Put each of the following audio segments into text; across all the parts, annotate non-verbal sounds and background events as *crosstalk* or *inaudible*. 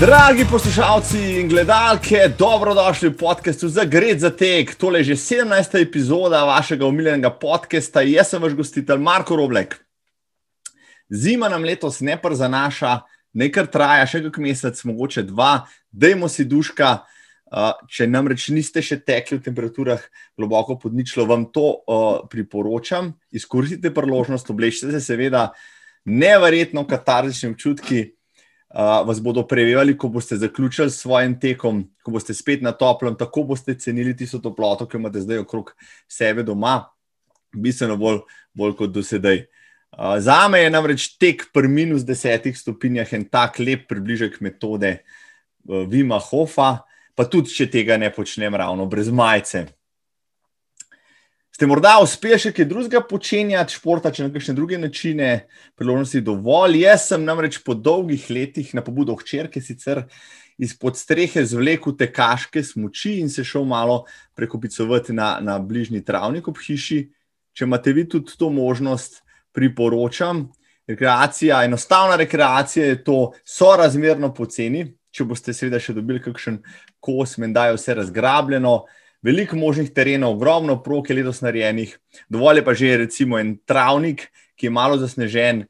Dragi poslušalci in gledalke, dobrodošli v podkastu za Gred za tek. Tole je že 17. epizoda vašega umiljenega podcasta. Jaz sem vaš gostitelj Marko Roblek. Zima nam letos ne prezanaša, nekaj traja, še kak mesec, mogoče dva, dajmo si duška. Če namreč niste še tekli v temperaturah globoko pod ničlo, vam to uh, priporočam. Izkoristite priložnost, oblečite se, seveda, neverjetno katarzični občutki vas bodo prevevali, ko boste zaključili s svojim tekom, ko boste spet na toplem, tako boste cenili tisto toploto, ki imate zdaj okrog sebe doma, bistveno bolj, bolj kot do sedaj. Uh, za me je namreč tek pri minus desetih stopinjah en tak lep približek metode uh, Vima Hofa, pa tudi če tega ne počnem ravno brez majice. Ste morda uspeli še kaj drugega počenjati, športa, če na kakšne druge načine, priložnosti dovolj. Jaz sem namreč po dolgih letih na pobudo hčerke sicer izpod strehe zvlekel te kaške smoči in se šel malo prekopicovati na, na bližnji travnik ob hiši. Če imate vi tudi to možnost, priporočam. Rekreacija, enostavna rekreacija je to sorazmerno poceni. Če boste seveda še dobili kakšen kos, menda je vse razgrabljeno veliko možnih terenov, ogromno prok je letos narejenih, dovolj je pa že recimo en travnik, ki je malo zasnežen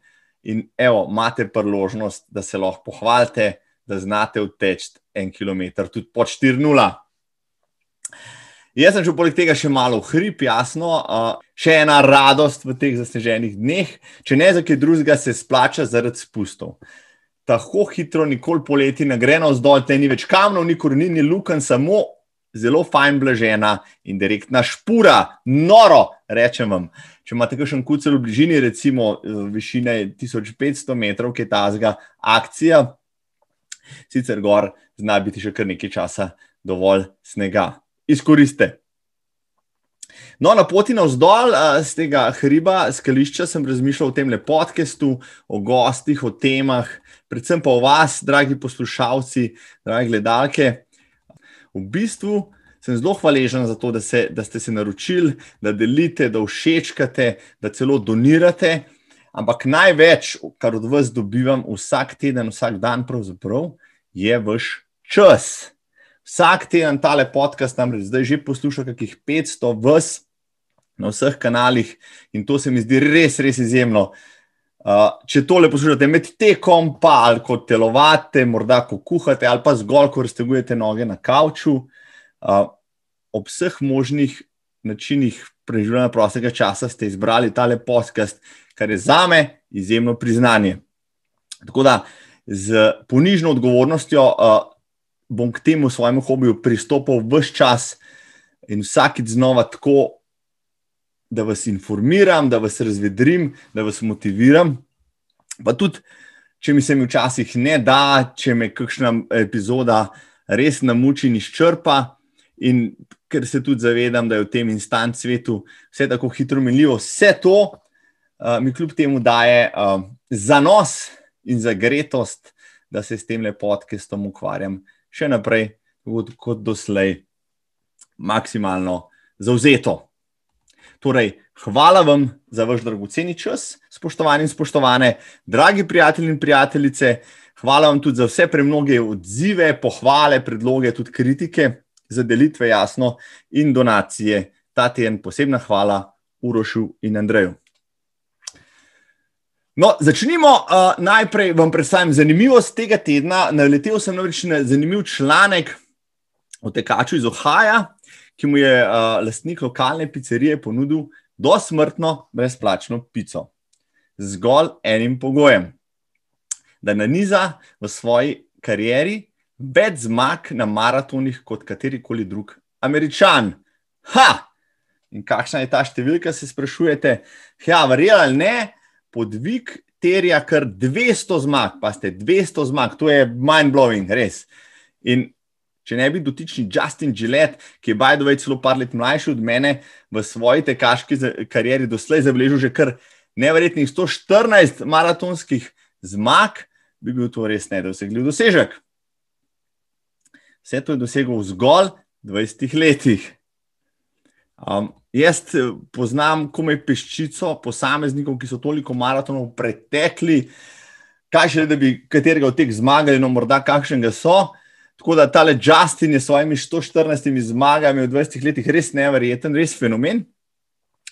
in evo, imate priložnost, da se lahko pohvalite, da znate odteči en kilometr, tudi pod 4-0. Jaz sem že poleg tega še malo hrib, jasno, uh, še ena radost v teh zasneženih dneh, če ne za kaj drugega, se splača zaradi spustov. Tako hitro, nikoli poleti, ne gre na vzdolj, te ni več kamnov, ni korenin, ni luken, samo zelo fajn blažena in direktna špura, noro, rečem vam. Če imate kakšen kucel v bližini, recimo eh, višine 1500 metrov, ki je ta zga akcija, sicer gor, zna biti še kar nekaj časa dovolj snega. Izkoriste. No, na poti navzdol z eh, tega hriba, skališča, sem razmišljal o tem podkastu, o gostih, o temah, predvsem pa o vas, dragi poslušalci, dragi gledalke. V bistvu sem zelo hvaležen za to, da, se, da ste se naročili, da delite, da všečkate, da celo donirate. Ampak največ, kar od vas dobivam vsak teden, vsak dan, je vaš čas. Vsak teden tale podcast, namreč zdaj že posluša kakih 500 vas na vseh kanalih in to se mi zdi res, res izjemno. Uh, če tole poslušate med tekom, pa ali ko telovate, morda ko kuhate, ali pa zgolj, ko raztegujete noge na kavču, uh, ob vseh možnih načinih preživljanja prostega časa ste izbrali tale podcast, kar je za me izjemno priznanje. Tako da z ponižno odgovornostjo uh, bom k temu svojemu hobiju pristopil vse čas in vsakeč znova tako da vas informiram, da vas razvedrim, da vas motiviram. Pa tudi, če mi se mi včasih ne da, če me kakšna epizoda res namuči in izčrpa, in ker se tudi zavedam, da je v tem instant svetu vse tako hitro minljivo, vse to uh, mi kljub temu daje uh, zanos in zagretost, da se s tem lepodkestom ukvarjam še naprej, kot, kot doslej, maksimalno zauzeto. Torej, hvala vam za vaš dragoceni čas, spoštovani in spoštovane, dragi prijatelji in prijateljice. Hvala vam tudi za vse premnoge odzive, pohvale, predloge, tudi kritike, za delitve, jasno, in donacije. Ta teden posebna hvala Urošu in Andreju. No, začnimo. Uh, najprej vam predstavim zanimivost tega tedna. Naletel sem namreč na zanimiv članek o tekaču iz Ohaja, ki mu je uh, lastnik lokalne pizzerije ponudil dosmrtno brezplačno pico. Zgolj enim pogojem, da naniza v svoji karieri več zmag na maratonih kot katerikoli drug američan. Ha! In kakšna je ta številka, se sprašujete? Ja, verjeli ali ne, podvig terja kar 200 zmag, pa ste 200 zmag, to je mind blowing, res. In Če ne bi dotični Justin Gillette, ki je Bajdo več celo par let mlajši od mene, v svoji tekaški karieri doslej zabeležil že kar neverjetnih 114 maratonskih zmag, bi bil to res nedosegljiv dosežek. Vse to je dosegel v zgolj 20 letih. Um, jaz eh, poznam komaj peščico posameznikov, ki so toliko maratonov pretekli. kaj še, da bi katerega od teh zmagali, no morda kakšnega so. Tako da tale Justin je s svojimi 114 zmagami v 20 letih res neverjeten, res fenomen.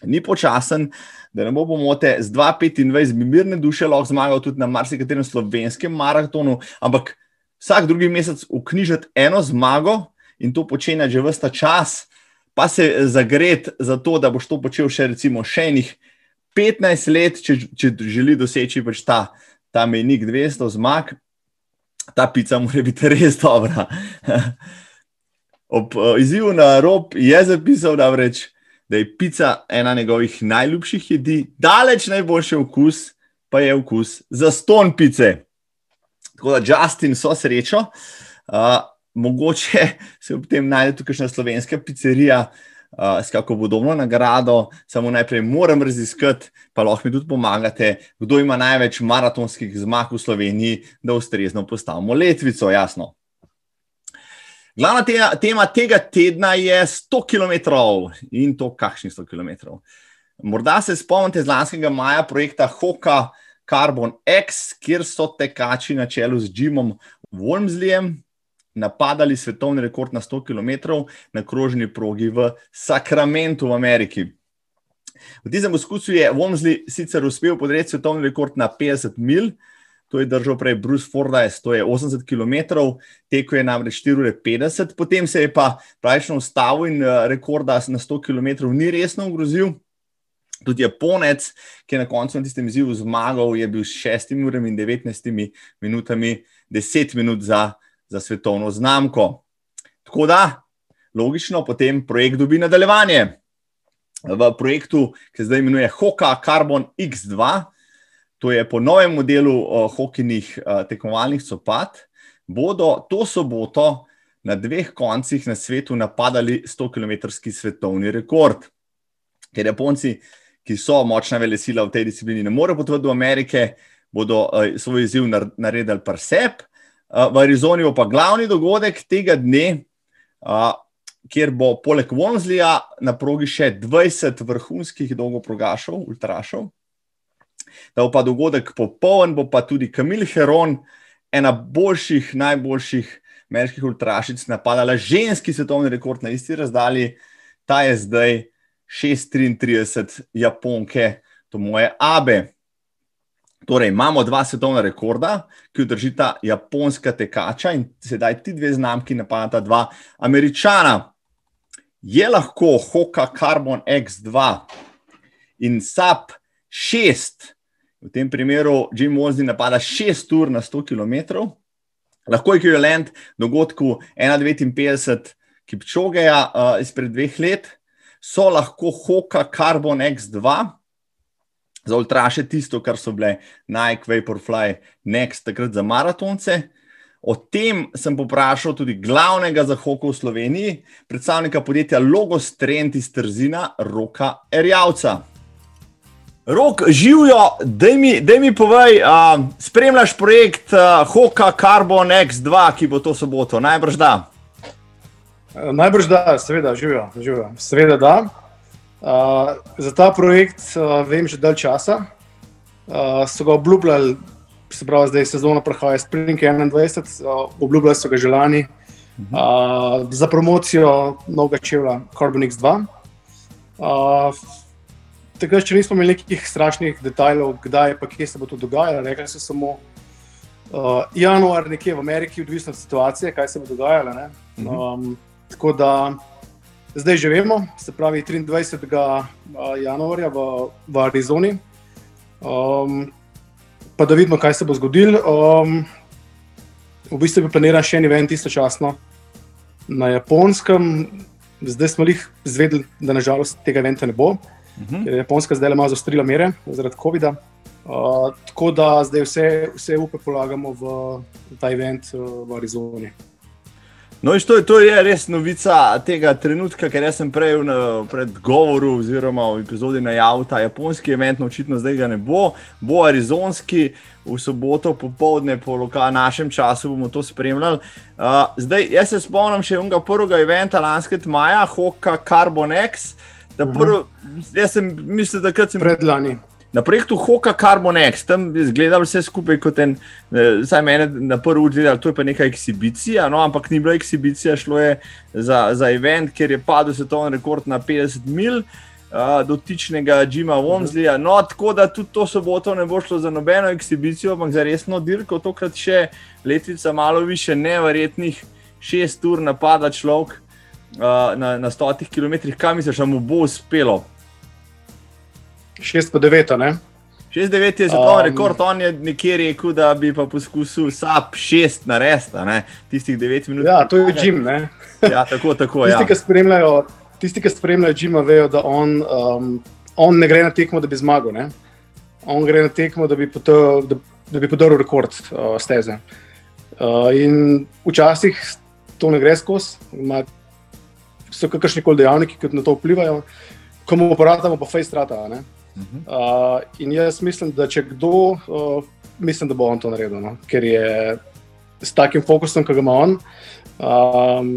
Ni počasen, da ne bo pomote, z 2,25 bi mirne duše lahko zmagal tudi na marsikaterem slovenskem maratonu, ampak vsak drugi mesec uknjižiti eno zmago in to počenja že vsta čas, pa se zagret za to, da boš to počel še recimo še enih 15 let, če, če želi doseči pač ta, ta menik 200 zmag, ta pica mora biti res dobra. Ob uh, izzivu na rob je zapisal, da, vreč, da je pica ena njegovih najljubših jedi, daleč najboljši okus, pa je okus za ston pice. Tako da, Justin, so srečo. Uh, mogoče se ob tem najde tukaj še slovenska pizzerija, uh, s kako podobno nagrado. Samo najprej moram raziskati, pa lahko mi tudi pomagate, kdo ima največ maratonskih zmag v Sloveniji, da ustrezno postavimo letvico. Jasno. Glavna tema, tema tega tedna je 100 km in to, kakšni 100 km. Morda se spomnite z lanskega maja projekta Hoka Carbon X, kjer so tekači na čelu z Jimom Wormsleyem, napadali svetovni rekord na 100 km na krožni progi v Sacramentu v Ameriki. V tem poskusu je Womsley sicer uspel podreti svetovni rekord na 50 mil, to je držal prej Bruce Fordyce, to je 80 km, tekel je namreč 4,50, potem se je pa pravično ustavil in eh, rekorda na 100 km ni resno ogrozil. Tudi Japonec, ki je na koncu na tistem izzivu zmagal, je bil s 6 urami in 19 minutami, 10 minut za za svetovno znamko. Tako da, logično, potem projekt dobi nadaljevanje. V projektu, ki se zdaj imenuje Hoka Carbon X2, to je po novem modelu hokinih tekmovalnih copat, bodo to soboto na dveh koncih na svetu napadali 100-kilometrski svetovni rekord. Ker Japonci, ki so močna velesila v tej disciplini, ne morejo potovati do Amerike, bodo svoj izziv naredili par sebe v Arizoni bo pa glavni dogodek tega dne, kjer bo poleg Wonslija na progi še 20 vrhunskih dolgoprogašov, ultrašov. Da bo pa dogodek popoln, bo pa tudi Kamil Heron, ena boljših, najboljših ameriških ultrašic, napadala ženski svetovni rekord na isti razdalji. Ta je zdaj 6:33 Japonke, to moje Abe. Torej, imamo dva svetovna rekorda, ki jo držita japonska tekača in sedaj ti dve znamki napadata dva američana. Je lahko Hoka Carbon X2 in SAP 6, v tem primeru Jim Wozni napada 6 ur na 100 km, lahko je ekvivalent dogodku 1,59 Kipčogeja uh, izpred dveh let, so lahko Hoka Carbon X2 za ultraše tisto, kar so bile Nike, Vaporfly, Next, takrat za maratonce. O tem sem poprašal tudi glavnega za hoko v Sloveniji, predstavnika podjetja Logos Trend iz Trzina, Roka Erjavca. Rok, živijo, da mi povej, uh, spremljaš projekt uh, Hoka Carbon X2, ki bo to soboto, najbrž da. Najbrž da, seveda, živijo, živijo. Seveda da. Uh, za ta projekt uh, vem že dalj časa. Uh, so ga obljubljali, se pravi, zdaj sezona prehaja Spring 21, uh, obljubljali so ga že lani uh, za promocijo novega čevlja Carbon X2. Uh, Takrat še nismo imeli nekih strašnih detajlov, kdaj pa kje se bo to dogajalo. Rekli so samo uh, januar, nekje v Ameriki, odvisno od situacije, kaj se bo dogajalo. Um, tako da zdaj že vemo, se pravi 23. januarja v, v Arizoni. Um, pa da vidimo, kaj se bo zgodilo. Um, v bistvu je planiran še en event, istočasno na japonskem. Zdaj smo jih zvedeli, da nažalost tega eventa ne bo, uh mhm. -huh. ker je Japonska zdaj malo zaostrila mere zaradi COVID-a. Uh, tako da zdaj vse, vse upe polagamo v, v ta event uh, v Arizoni. No, to, to je res novica tega trenutka, ker sem prej v predgovoru, oziroma v epizodi najavil ta japonski event, no, očitno zdaj ga ne bo, bo arizonski, v soboto popoldne po našem času bomo to spremljali. Uh, zdaj, jaz se spomnim še enega prvega eventa lanskega maja, Hoka Carbon X. Prv, uh -huh. Jaz sem mislil, da sem predlani. Na projektu Hoka Carbon X, tam je izgledalo vse skupaj kot en, eh, meni na prvi pogled, da je pa neka ekshibicija, no, ampak ni bila ekshibicija, šlo je za, za event, ker je padel svetovni rekord na 50 mil. Uh, dotičnega Jima Womslija. No, tako da tudi to soboto ne bo šlo za nobeno ekshibicijo, ampak za resno dirko, tokrat še letvica malo više, neverjetnih šest ur napada človek uh, na, na stotih kilometrih, kam misliš, da mu bo uspelo? 6 po 9, ne? 6-9 je zato um, rekord, on je nekje rekel, da bi pa poskusil SAP 6 narediti, tistih 9 minut. Ja, to je Jim. Ne? Ja, tako, tako. tisti, ja. ki spremljajo, tisti, ki spremljajo Jima, vejo, da on, um, on ne gre na tekmo, da bi zmagal. Ne? On gre na tekmo, da bi podaril rekord uh, steze. Uh, in včasih to ne gre skozi, so kakršni koli dejavniki, ki na to vplivajo, ko mu uporabljamo pa face strata. Uh, in jaz mislim, da če kdo, uh, mislim, da bo on to naredil, no? ker je s takim fokusom, ki ga ima on. Um,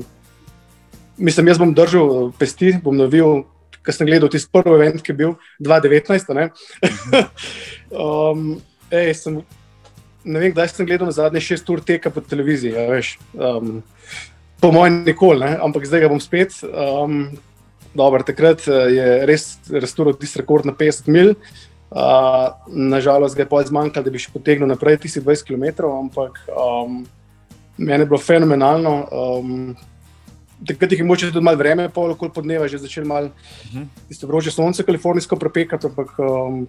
mislim, jaz bom držal pesti, bom novil, ker sem gledal tisti prvi event, ki je bil 2019. *laughs* um, ej, sem, ne vem, kdaj sem gledal zadnje šest ur teka po televiziji. Ja, um, po mojem, nikoli, ne? ampak zdaj ga bom spet. Um, Dobar, takrat eh, je res restoral tisti rekord na 50 mil. Uh, nažalost, ga je pa zmanjkalo, da bi še potegnil naprej tisti 20 km, ampak um, meni je bilo fenomenalno. Um, takrat je moče tudi malo vreme, pol kot podneva, že začel malo uh -huh. tisto vroče sonce, kalifornijsko prepekati, ampak um,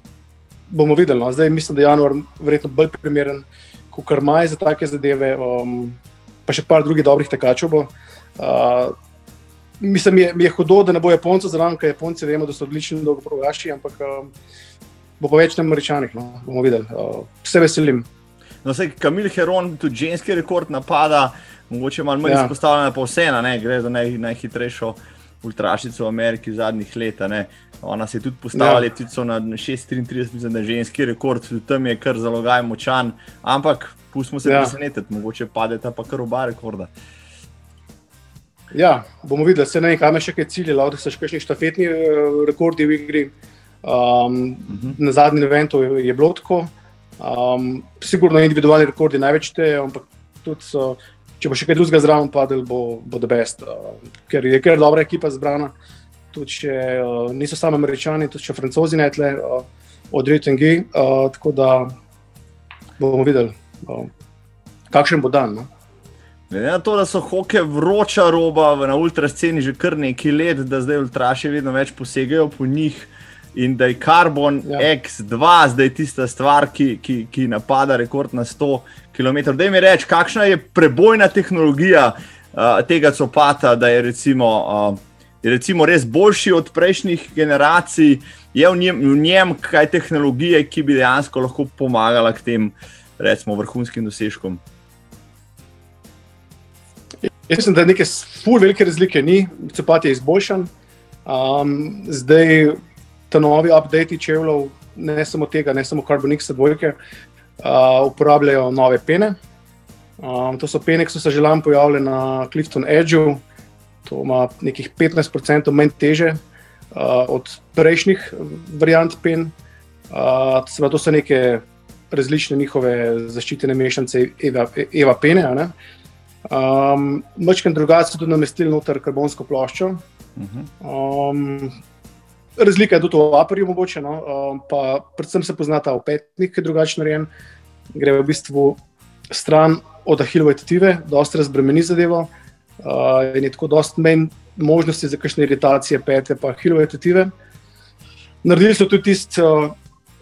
bomo videli. No. Zdaj mislim, da je januar verjetno bolj primeren kot kar maj za take zadeve, um, pa še par drugih dobrih tekačev bo. Uh, Mislim, mi je, mi je hudo, da ne bo Japoncev zraven, ker Japonci vemo, da so odlični dolgoprogaši, ampak um, bo pa več na Američanih. No, bomo videli. Uh, vse veselim. No, vse, Kamil Heron, tudi ženski rekord napada, mogoče malo manj ja. izpostavljena, pa vseeno, gre za naj, najhitrejšo ultrašico v Ameriki zadnjih let. Ona se je tudi postavila ja. na 6-33, mislim, da je ženski rekord, tudi tam je kar zalogaj močan, ampak pustimo se ja. presenetiti, mogoče padeta pa kar oba rekorda. Ja, bomo videli, se ne vem, kaj me še kaj cilje, lahko so še kakšni štafetni uh, rekordi v igri. Um, uh -huh. Na zadnjem eventu je, je bilo tako. Um, sigurno individualni rekordi največ te, ampak tudi so, če bo še kaj drugega zraven padel, bo, bo the best. Uh, ker je kar dobra ekipa zbrana. Tudi če uh, niso samo američani, tudi če francozi ne tle, uh, od Rejtingi. Uh, tako da bomo videli, uh, kakšen bo dan. No? Glede na to, da so hoke vroča roba na ultrasceni že kar nekaj let, da zdaj ultraši vedno več posegajo po njih in da je Carbon ja. X2 zdaj tista stvar, ki, ki, ki napada rekord na 100 km. Da mi reči, kakšna je prebojna tehnologija uh, tega copata, da je recimo, uh, je recimo res boljši od prejšnjih generacij, je v njem, v njem kaj tehnologije, ki bi dejansko lahko pomagala k tem recimo, vrhunskim dosežkom. Jaz mislim, da neke ful velike razlike ni, cepat je izboljšan. Um, zdaj ta novi update čevljev, ne samo tega, ne samo Carbonix dvojke, uh, uporabljajo nove pene. Um, to so pene, ki so se že lani pojavile na Clifton Edgeu, to ima nekih 15% manj teže uh, od prejšnjih variant pen. Uh, to so neke različne njihove zaščitene mešanice Eva, Eva pene. Uh, Um, Mečkaj drugače so tudi namestili noter karbonsko ploščo. Um, razlika je tudi v aparju, mogoče, no? um, pa predvsem se poznata v petnik, ki je drugačen narejen. Gre v bistvu stran od ahilove tetive, dosta razbremeni zadevo uh, in je tako dosta manj možnosti za kakšne iritacije pete, pa ahilove tetive. Naredili so tudi tisti uh,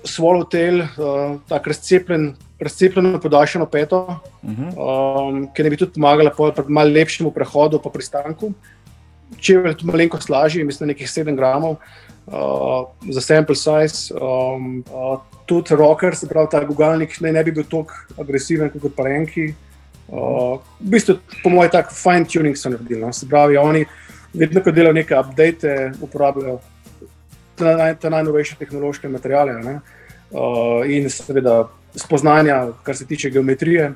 swallow tail, uh, tako razcepljen razcepljeno, podaljšano peto, uh -huh. um, ki ne bi tudi pomagala pri malo lepšemu prehodu po pristanku. Če je to malenkost lažje, mislim, nekih 7 gramov uh, za sample size. Um, uh, tudi rocker, se pravi, ta gugalnik ne, ne bi bil tako agresiven kot parenki. Uh, v bistvu, po mojem, tako fine tuning so naredili. No? Se pravi, oni vedno, ko delajo neke update, uporabljajo te najnovejše tehnološke materiale. Uh, in seveda spoznanja, kar se tiče geometrije.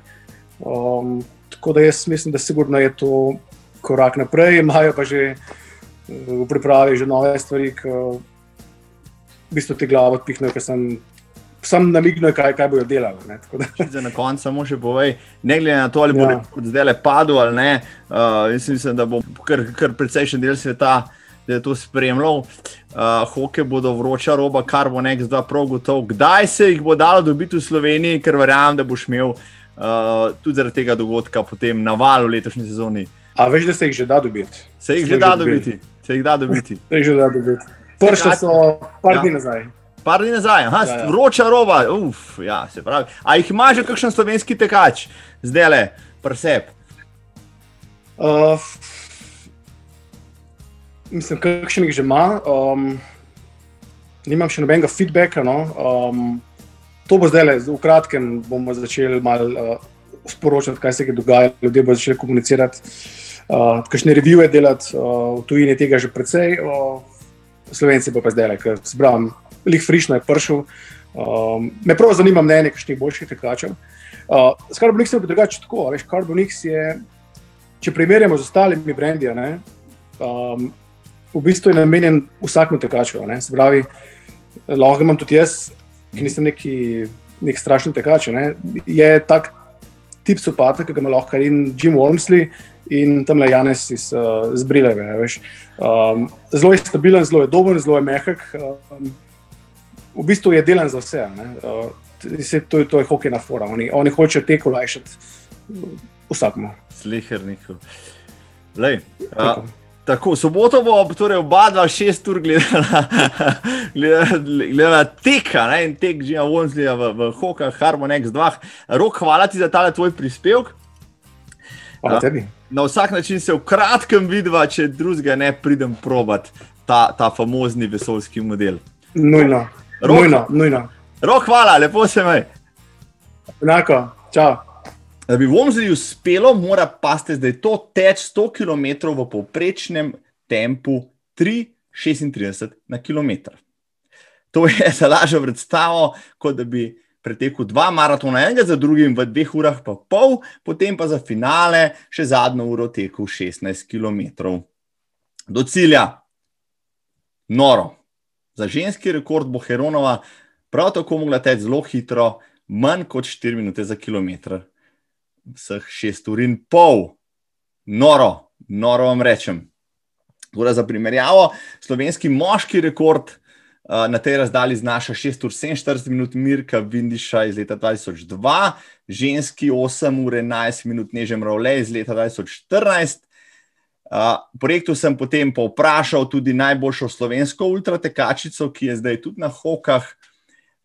Um, tako da jaz mislim, da sigurno je to korak naprej, imajo pa že v pripravi že nove stvari, ki v bistvu te glave odpihnejo, ker sem sam namignil, kaj, kaj bojo delali. Za na koncu samo še povej, ne glede na to, ali bo Ja. zdaj le padel ali ne. Uh, jaz mislim, da bo kar, kar precejšen del sveta da je to spremljal. Uh, hoke bodo vroča roba, kar bo nek zdaj prav gotovo. Kdaj se jih bo dalo dobiti v Sloveniji, ker verjamem, da boš imel uh, tudi zaradi tega dogodka potem naval v letošnji sezoni. A veš, da se jih že da dobiti. Se jih Ste že da dobiti. Se jih da dobiti. Se jih že da dobiti. Prše so par Ja. dni nazaj. Par dni nazaj, aha, Ja, ja. vroča roba, uf, ja, se pravi. A jih ima že kakšen slovenski tekač, zdaj le, presep. Uh, mislim, kakšen jih že ima. Um, nimam še nobenega feedbacka. No. Um, to bo zdaj le, v kratkem bomo začeli malo uh, sporočati, kaj se je dogajalo, ljudje bodo začeli komunicirati. Uh, kakšne revije delati, uh, v tujini je tega že precej, uh, slovenci pa pa zdaj le, ker zbram, lih frišno je prišel. Um, me prav zanima mnenje kakšnih boljših tekačev. Uh, Skarbonix je pa drugače tako, veš, Carbonix je, če primerjamo z ostalimi brendi, um, v bistvu je namenjen vsakmu tekaču. ne. Se pravi, lahko imam tudi jaz, ki nisem neki, nek strašen tekač. Ne. Je tak tip sopata, ki ga ima lahko in Jim Wormsley in tam le Janes iz, uh, z Brileve. Um, zelo je stabilen, zelo je dober, zelo je mehak. Um, v bistvu je delen za vse. ne. Uh, se- to, je- to je hokejna fora. Oni, oni hočejo tek olajšati vsakmu. Slihernikov. Lej, a, Tako. Tako, soboto bo torej oba dva šest ur gledala, *laughs* gledala, gledala teka, ne, in tek Džina Wonslija v, v Hokah, Harmon X2. Rok, hvala ti za tale tvoj prispevek. Hvala Ja. tebi. Na vsak način se v kratkem vidiva, če drugega ne pridem probat ta, ta famozni vesoljski model. Nujno. Rok. Nujno, nujno. Rok, hvala, lepo se mi. Enako, čau. Da bi Vomzli uspelo, mora paste zdaj to teč 100 km v povprečnem tempu 3,36 na km. To je za lažjo predstavo, kot da bi pretekel dva maratona, enega za drugim v dveh urah pa pol, potem pa za finale še zadnjo uro tekel 16 km. Do cilja. Noro. Za ženski rekord bo Heronova prav tako mogla teči zelo hitro, manj kot 4 minute za kilometr vseh šest ur in pol. Noro, noro vam rečem. Torej, za primerjavo, slovenski moški rekord uh, na tej razdalji znaša 6 ur 47 minut, Mirka Vindiša iz leta 2002, ženski 8 ur 11 minut, Nežem Ravle iz leta 2014. Uh, projektu sem potem povprašal tudi najboljšo slovensko ultratekačico, ki je zdaj tudi na hokah,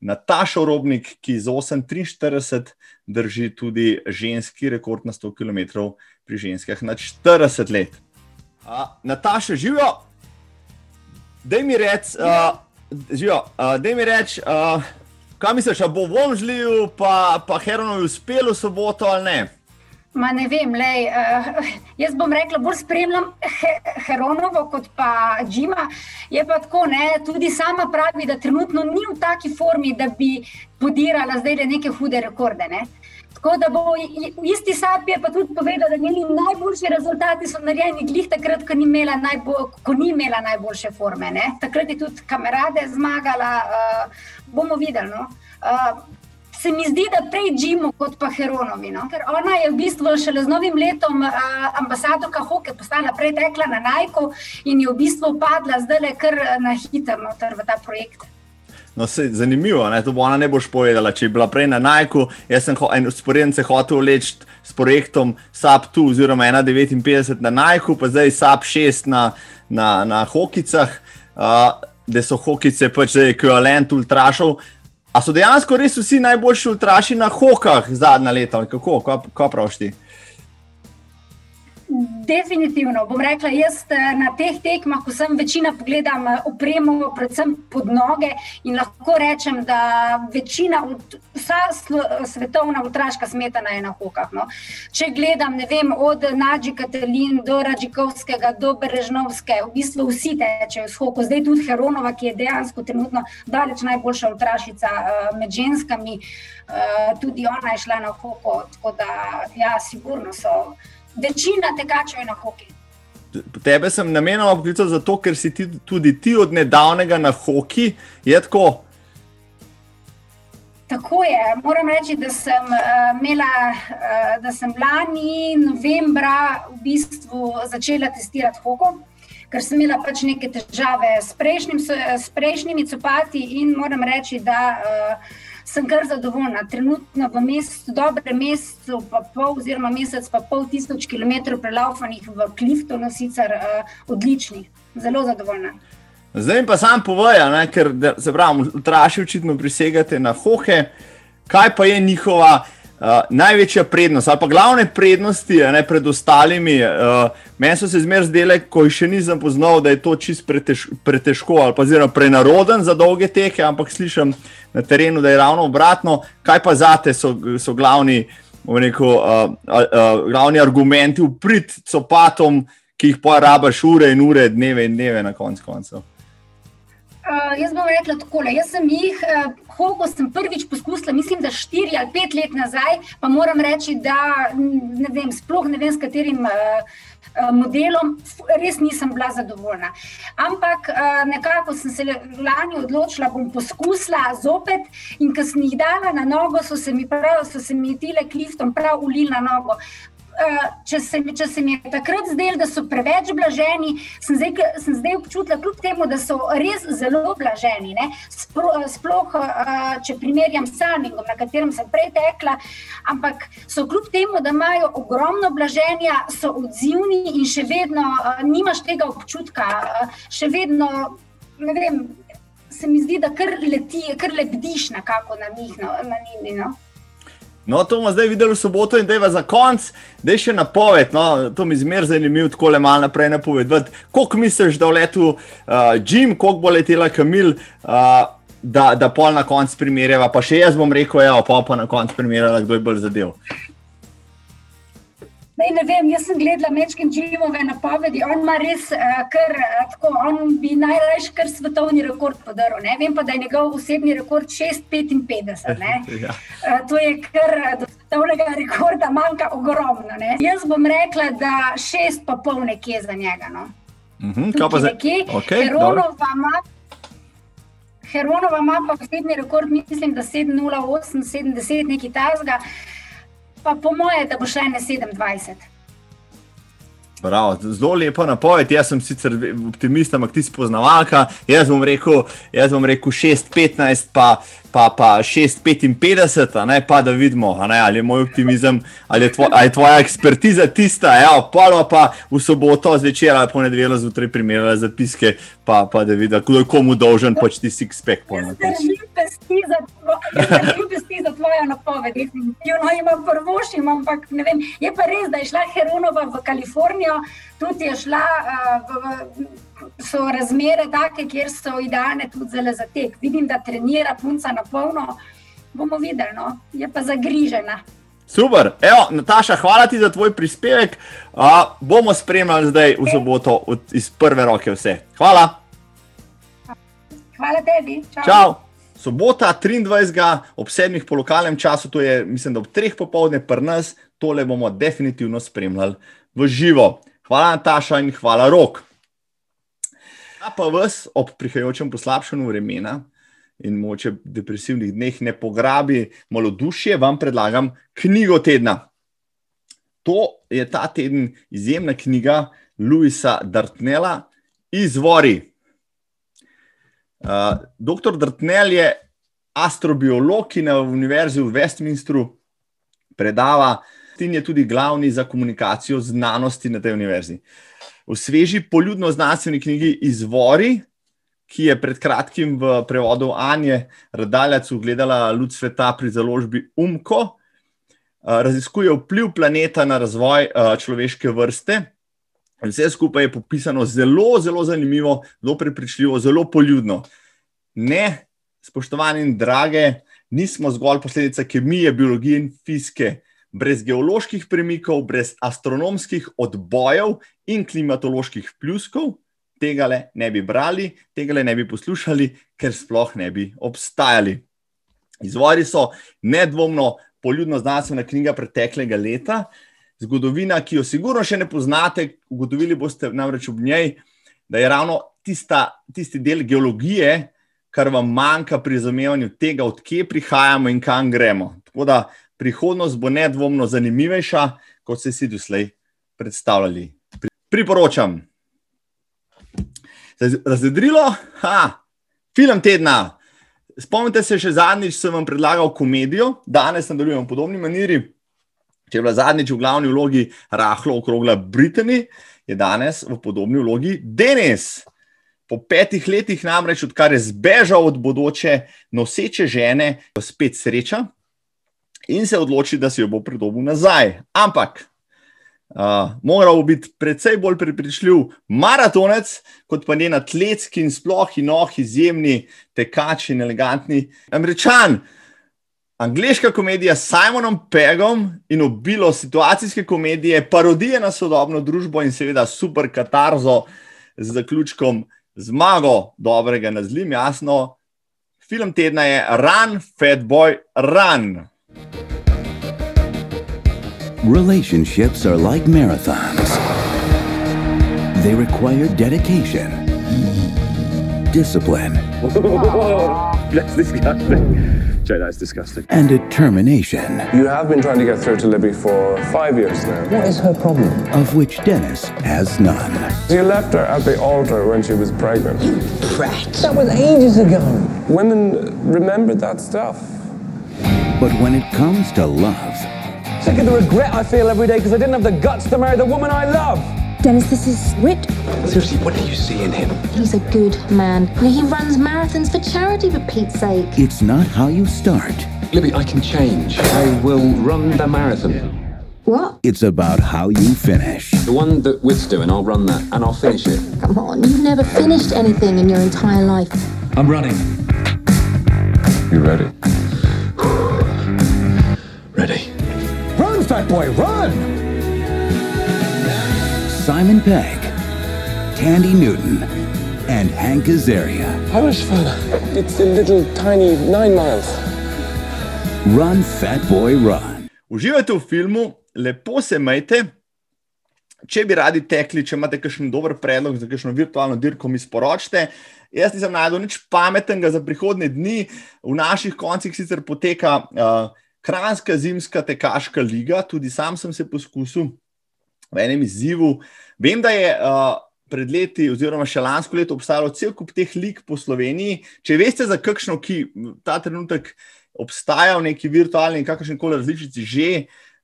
Nataša Robnik, ki z 8:43 drži tudi ženski rekord na 100 km pri ženskah na 40 let. Uh, Nataša, živijo, da mi reč, uh, živijo, uh, da mi reč, uh, kaj misliš, a bo Vomžliju pa, pa Heronovi uspelo v soboto ali ne? Ma ne vem, lej, uh, jaz bom rekla, bolj spremljam he, Heronovo kot pa Džima. Je pa tako, ne, tudi sama pravi, da trenutno ni v taki formi, da bi podirala zdaj le neke hude rekorde. Ne. Tako da bo isti sapi je pa tudi povedal, da njeni najboljši rezultati so narejeni glih takrat, ko ni imela, najbolj, ko ni imela najboljše forme. Ne. Takrat je tudi kamerade zmagala, uh, bomo videli. No. Uh, se mi zdi, da prej Džimu kot pa Heronovi. No? Ker ona je v bistvu šele z novim letom uh, ambasadorka hoke postala prej tekla na Najku in je v bistvu padla zdaj le kar na hitro noter v ta projekt. No, se, zanimivo, ne? to bo ona ne boš povedala. Če je bila prej na Najku, jaz sem ho, en usporednice hotel leči s projektom SAP 2 oziroma 1,59 na Najku, pa zdaj SAP 6 na, na, na hokicah, uh, da so hokice pač ekvivalent ultrašov. A so dejansko res vsi najboljši ultraši na hokah zadnja leta? Kako, kaj praviš ti? Definitivno bom rekla, jaz eh, na teh tekmah, ko sem večina pogledam eh, opremo, predvsem pod noge in lahko rečem, da večina, vsa svetovna ultraška smetana je na hokah. No. Če gledam, ne vem, od Nadži Katalin do Radžikovskega do Berežnovske, v bistvu vsi tečejo s hoko. Zdaj tudi Heronova, ki je dejansko trenutno daleč najboljša ultrašica eh, med ženskami, tudi ona je šla na hoko, tako da ja, sigurno so. Večina tekačev je na hoki. Tebe sem namenoma poklical zato, ker si ti, tudi ti od nedavnega na hoki, je tako. Tako je. Moram reči, da sem uh, imela, uh, da sem lani novembra v bistvu začela testirati hoko, ker sem imela pač neke težave s, prejšnjim, s prejšnjimi copati in moram reči, da uh, sem kar zadovoljna. Trenutno v mesecu, dobre mesecu, pa pol, oziroma mesec pa pol tisoč kilometrov prelaufanih v Cliftonu, sicer uh, odličnih, zelo zadovoljna. Zdaj pa sam povejo, ker se pravi, traši očitno prisegate na hohe. Kaj pa je njihova uh, največja prednost ali pa glavne prednosti ne, pred ostalimi? Uh, meni so se zmeraj zdele, ko jih še nisem poznal, da je to čist pretež, pretežko ali pa zelo prenaroden za dolge tehe, ampak slišim na terenu, da je ravno obratno. Kaj pa zate so, so glavni, neko, uh, uh, glavni argumenti v prid copatom, ki jih pa rabaš ure in ure, dneve in dneve na koncu koncev? Uh, jaz bom rekla tako. Jaz sem jih, uh, Hogo sem prvič poskusila, mislim, da štiri ali pet let nazaj, pa moram reči, da ne vem, sploh ne vem, s katerim uh, modelom, res nisem bila zadovoljna. Ampak nekako sem se lani odločila, bom poskusila zopet in ko sem jih dala na nogo, so se mi, prav, so se mi tile kliftom prav ulili na nogo. Če se, če se mi je takrat zdelo, da so preveč blaženi, sem zdaj, sem zdaj občutila, kljub temu, da so res zelo blaženi. Spro, sploh, če primerjam s Salmingom, na katerem sem prej tekla, ampak so kljub temu, da imajo ogromno blaženja, so odzivni in še vedno nimaš tega občutka, še vedno, ne vem, se mi zdi, da kar leti, kar lebdiš nekako na njih. No, na njih no. No, to bomo zdaj videli v soboto in da je za konec, da je še napoved. No, to mi zmeraj zanimivo, tako le malo naprej napovedati. Koliko misliš, da v letu uh, Jim, koliko bo letela Kamil, uh, da, da pol na koncu primerjava, pa še jaz bom rekel, ja, pa pa na koncu primerjava, kdo je bolj zadev. Ne, ne vem, jaz sem gledala Mečkin Džimove napovedi, on ima res uh, kar uh, tako, on bi najraje kar svetovni rekord podaril. Ne? Vem pa, da je njegov osebni rekord 6,55. *laughs* ja. uh, to je kar do svetovnega rekorda manjka ogromno. Ne? Jaz bom rekla, da 6,5 nekje za njega. No? Uh mhm, -huh, kaj pa za nekje? Okay, Heronova ima pa osebni rekord, mislim, da 7,08, 70, nekaj tasga pa po moje, da bo še ne 27. Prav, zelo lepo napoved. Jaz sem sicer optimist, ampak ti si poznavalka. Jaz bom rekel, rekel 6-15, pa pa, pa 6-55, ne pa da vidimo, ne, ali je moj optimizem, ali je, tvoj, ali je tvoja ekspertiza tista. Ja, pa pa v soboto zvečer ali ponedeljek zjutraj primerjala zapiske, pa, pa da vidiš, kdo je komu dolžen, pač ti si expect. Želim pesti za tvojo napoved, definitivno imam prvošim, ampak ne vem. Je pa res, da je šla Heronova v Kalifornijo, tudi je šla uh, v. v so razmere take, kjer so idealne tudi za tek. Vidim, da trenira punca na polno, bomo videli, no? je pa zagrižena. Super, Evo, Nataša, hvala ti za tvoj prispevek. Uh, bomo spremljali zdaj v soboto od, iz prve roke vse. Hvala. Hvala tebi. Čau. Čau. Sobota 23. ob 7. po lokalnem času, to je mislim, da ob 3. popovdne, pri nas, tole bomo definitivno spremljali v živo. Hvala, Nataša, in hvala, Rok. A pa vas ob prihajajočem poslabšanju vremena in moče depresivnih dneh ne pograbi malo duše, vam predlagam knjigo tedna. To je ta teden izjemna knjiga Louisa Dartnela, Izvori. Uh, Doktor Dartnel je astrobiolog, ki na Univerzi v Westminstru predava in je tudi glavni za komunikacijo znanosti na tej univerzi. V sveži poljudno znanstveni knjigi Izvori, ki je pred kratkim v prevodu Anje Radaljac ugledala luč sveta pri založbi Umko, raziskuje vpliv planeta na razvoj človeške vrste. Vse skupaj je popisano zelo, zelo zanimivo, zelo prepričljivo, zelo poljudno. Ne, spoštovani in drage, nismo zgolj posledica kemije, biologije in fizike brez geoloških premikov, brez astronomskih odbojev in klimatoloških pljuskov, tega le ne bi brali, tega le ne bi poslušali, ker sploh ne bi obstajali. Izvori so nedvomno poljudno znanstvena knjiga preteklega leta, zgodovina, ki jo sigurno še ne poznate, ugotovili boste namreč ob njej, da je ravno tista, tisti del geologije, kar vam manjka pri razumevanju tega, odkje prihajamo in kam gremo. Tako da prihodnost bo nedvomno zanimivejša, kot ste si doslej predstavljali. Priporočam. Razvedrilo, ha, film tedna. Spomnite se, še zadnjič sem vam predlagal komedijo, danes nadaljujem v podobni maniri. Če je bila zadnjič v glavni vlogi rahlo okrogla Britanija, je danes v podobni vlogi Denis. Po petih letih, namreč odkar je zbežal od bodoče noseče žene, spet sreča in se odloči, da si jo bo pridobil nazaj. Ampak, uh, moral biti precej bolj prepričljiv maratonec, kot pa njen atletski in sploh in oh, izjemni tekač in elegantni američan. Angliška komedija s Simonom Pegom in obilo situacijske komedije, parodije na sodobno družbo in seveda super katarzo z zaključkom zmago dobrega na zlim, jasno. Film tedna je Run, Fat Boy, Run. Relationships are like marathons. They require dedication, discipline, *laughs* That's disgusting. Joe, that's disgusting. and determination, You have been trying to get through to Libby for five years now. What is her problem? of which Dennis has none. You left her at the altar when she was pregnant. Brat. That was ages ago. Women remember that stuff. But when it comes to love, Think of the regret I feel every day because I didn't have the guts to marry the woman I love. Dennis, this is Whit. Seriously, what do you see in him? He's a good man. He runs marathons for charity, for Pete's sake. it's not how you start, Libby, I can change. I will run the marathon. What? it's about how you finish. The one that Whit's doing, I'll run that and I'll finish it. Come on, you've never finished anything in your entire life. I'm running. You ready? *sighs* Ready. Run, fat boy, run! Simon Pegg, Tandy Newton, and Hank Azaria. How much fun? It's a little tiny nine miles. Run, Fat Boy, Run. Uživajte v filmu, lepo se majte. Če bi radi tekli, če imate kakšen dober predlog za kakšno virtualno dirko, mi sporočite. Jaz nisem najdel nič pametnega za prihodne dni. V naših koncih sicer poteka uh, Kranska zimska tekaška liga, tudi sam sem se poskusil v enem izzivu. Vem, da je uh, pred leti, oziroma še lansko leto, obstajalo cel kup teh lig po Sloveniji. Če veste za kakšno, ki ta trenutek obstaja v neki virtualni in kakršen koli različici že,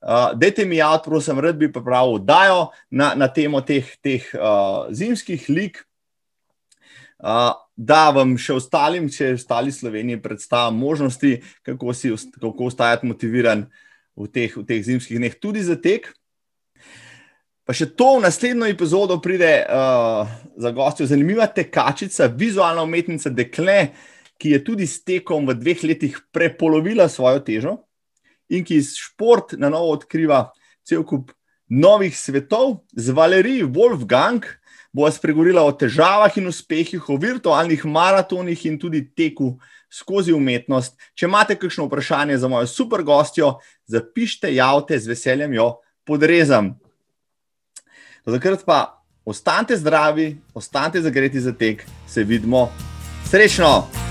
uh, dajte mi javiti, prosim, rad bi pripravil oddajo na, na temo teh, teh uh, zimskih lig. Uh, da vam še ostalim, če ostali Sloveniji predstavljam možnosti, kako, si, kako ostajati motiviran v teh, v teh zimskih dneh, tudi za tek. Pa še to v naslednjo epizodo pride uh, za gostjo zanimiva tekačica, vizualna umetnica Dekle, ki je tudi s tekom v dveh letih prepolovila svojo težo in ki šport na novo odkriva cel kup novih svetov. Z Valerijo Wolfgang bo spregovorila o težavah in uspehih, o virtualnih maratonih in tudi teku skozi umetnost. Če imate kakšno vprašanje za mojo super gostjo, zapišite, javite, z veseljem jo podrezam. Do takrat pa ostanite zdravi, ostanite zagreti za tek, se vidimo. Srečno!